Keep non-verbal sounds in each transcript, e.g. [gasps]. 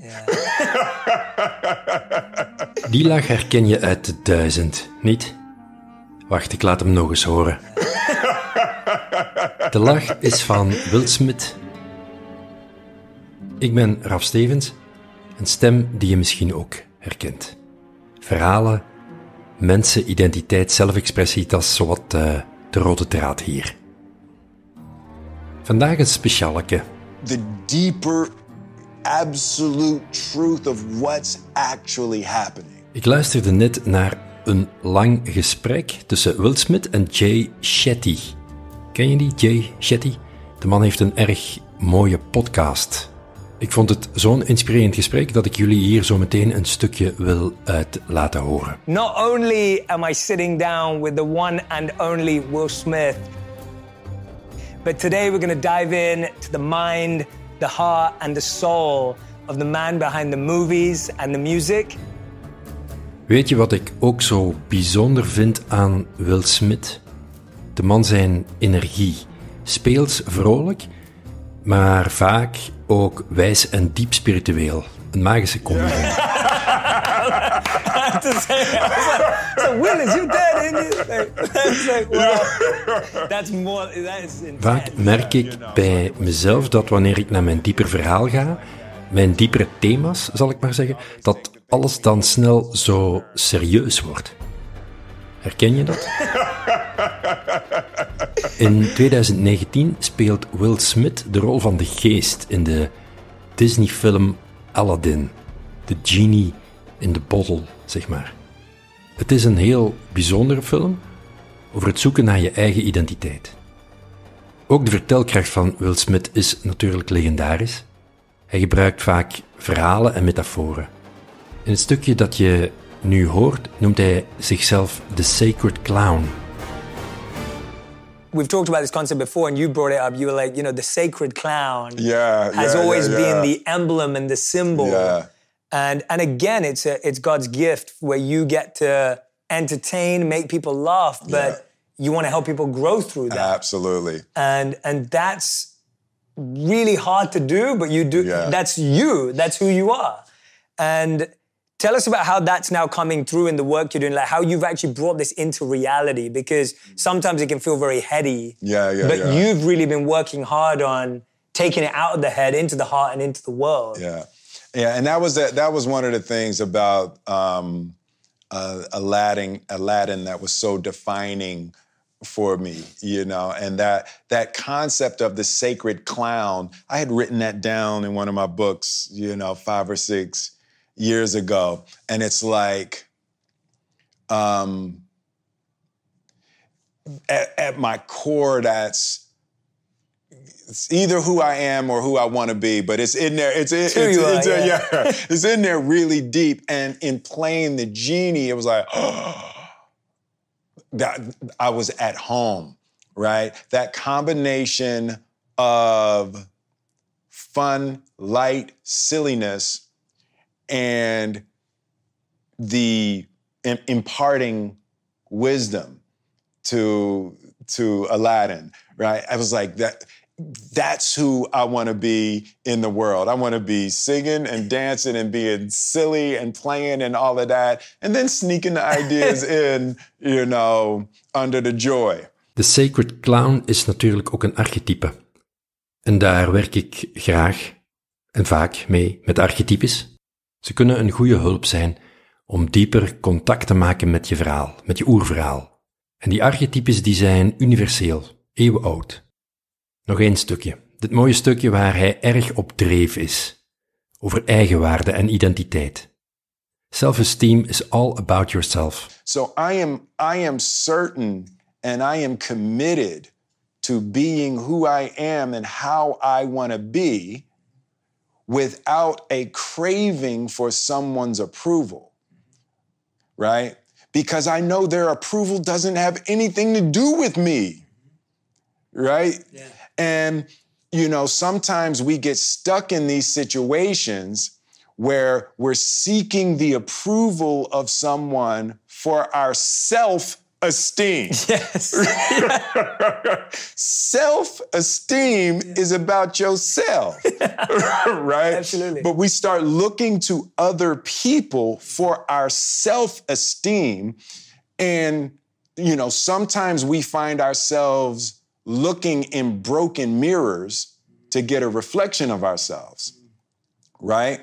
[laughs] Die lach herken je uit de duizend, niet? Wacht, ik laat hem nog eens horen. De lach is van Will Smith. Ik ben Raf Stevens, een stem die je misschien ook herkent. Verhalen, mensen, identiteit, zelfexpressie, dat is zowat uh, de rode draad hier. Vandaag een specialeke. The deeper absolute truth of what's actually happening. Ik luisterde net naar een lang gesprek tussen Will Smith en Jay Shetty. Ken je die, Jay Shetty? De man heeft een erg mooie podcast. Ik vond het zo'n inspirerend gesprek dat ik jullie hier zo meteen een stukje wil uit laten horen. Not only am I sitting down with the one and only Will Smith, but today we're going to dive in to the mind, the heart and the soul of the man behind the movies and the music. Weet je wat ik ook zo bijzonder vind aan Will Smith? De man zijn energie. Speels vrolijk, maar vaak ook wijs en diep spiritueel. Een magische combi. [laughs] Vaak merk ik bij mezelf dat wanneer ik naar mijn dieper verhaal ga, mijn diepere thema's, zal ik maar zeggen, dat alles dan snel zo serieus wordt. Herken je dat? [laughs] In 2019 speelt Will Smith de rol van de geest in de Disney-film Aladdin. De genie in de bottle, zeg maar. Het is een heel bijzondere film over het zoeken naar je eigen identiteit. Ook de vertelkracht van Will Smith is natuurlijk legendarisch. Hij gebruikt vaak verhalen en metaforen. In het stukje dat je nu hoort, noemt hij zichzelf de Sacred Clown. We've talked about this concept before, and you brought it up. You were like, you know, the sacred clown yeah, has yeah, always yeah, been the emblem and the symbol. And and again, it's a, it's God's gift where you get to entertain, make people laugh, but Yeah. you want to help people grow through that. Absolutely. and and that's really hard to do but you do Yeah. that's you that's who you are and tell us about how that's now coming through in the work you're doing like how you've actually brought this into reality because sometimes it can feel very heady Yeah, yeah, but yeah. you've really been working hard on taking it out of the head into the heart and into the world Yeah, yeah, and that was that. That was one of the things about um, uh, Aladdin. Aladdin that was so defining for me, you know, and that that concept of the sacred clown. I had written that down in one of my books, you know, five or six years ago, and it's like. Um, at, at my core, that's it's either who I am or who I want to be, but it's in there. It's, it's, who it's, are, it's yeah. yeah. [laughs] it's in there really deep. And in playing the genie, it was like, [gasps] that I was at home, right? That combination of fun, light, silliness, and the im- imparting wisdom to to Aladdin, right? I was like that. That's who I want to be in the world. I want to be singing and dancing and being silly and playing and all of that, and then sneaking the ideas [laughs] in, you know, under the joy. De Sacred Clown is natuurlijk ook een archetype. En daar werk ik graag en vaak mee met archetypes. Ze kunnen een goede hulp zijn om dieper contact te maken met je verhaal, met je oerverhaal. En die archetypes die zijn universeel, eeuwenoud. Nog één stukje. Dit mooie stukje waar hij erg op dreef is. Over eigenwaarde en identiteit. Self-esteem is all about yourself. So I am I am certain and I am committed to being who I am and how I want to be without a craving for someone's approval. Right? Because I know their approval doesn't have anything to do with me. Right? And you know, sometimes we get stuck in these situations where we're seeking the approval of someone for our self esteem. [laughs] Yes. [laughs] self esteem is about yourself, [laughs] right? Absolutely. But we start looking to other people for our self esteem. And, you know, sometimes we find ourselves looking in broken mirrors to get a reflection of ourselves, right?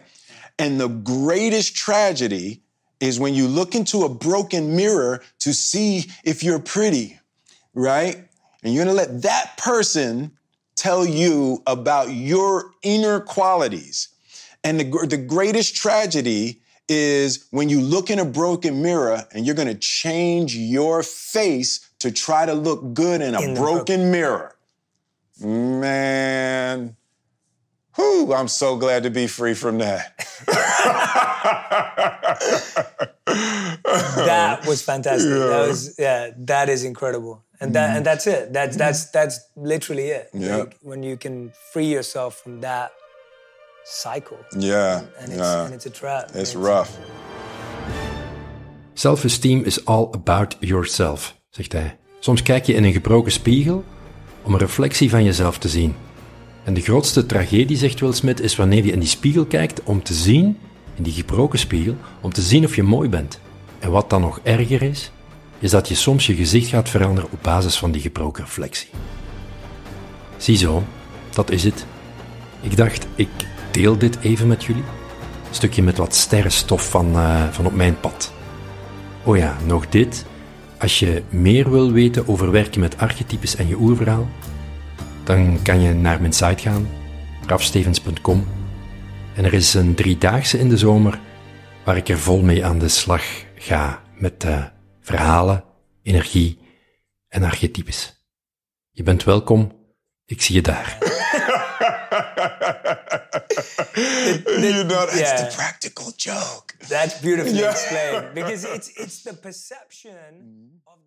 And the greatest tragedy is when you look into a broken mirror to see if you're pretty, right? And you're gonna let that person tell you about your inner qualities. And the, the greatest tragedy is when you look in a broken mirror and you're gonna change your face to try to look good in a In the broken mirror. Man, whew, I'm so glad to be free from that. [laughs] that was fantastic. That was yeah, that is incredible. And that and that's it. That's that's that's literally it. Yeah. Like, when you can free yourself from that cycle. yeah, And it's yeah. and it's a trap. It's And rough. Self-esteem is all about yourself, zegt hij. Soms kijk je in een gebroken spiegel om een reflectie van jezelf te zien. En de grootste tragedie, zegt Will Smith, is wanneer je in die spiegel kijkt om te zien, in die gebroken spiegel, om te zien of je mooi bent. En wat dan nog erger is, is dat je soms je gezicht gaat veranderen op basis van die gebroken reflectie. Ziezo, dat is het. Ik dacht, ik deel dit even met jullie. Een stukje met wat sterrenstof van, eh, van op mijn pad. Oh ja, nog dit. Als je meer wil weten over werken met archetypes en je oerverhaal, dan kan je naar mijn site gaan, rafstevens.com. En er is een driedaagse in de zomer waar ik er vol mee aan de slag ga met eh, verhalen, energie en archetypes. Je bent welkom, ik zie je daar. [laughs] [laughs] you know, that's yeah. the practical joke. That's beautifully Yeah. explained because [laughs] it's it's the perception mm-hmm. of the right.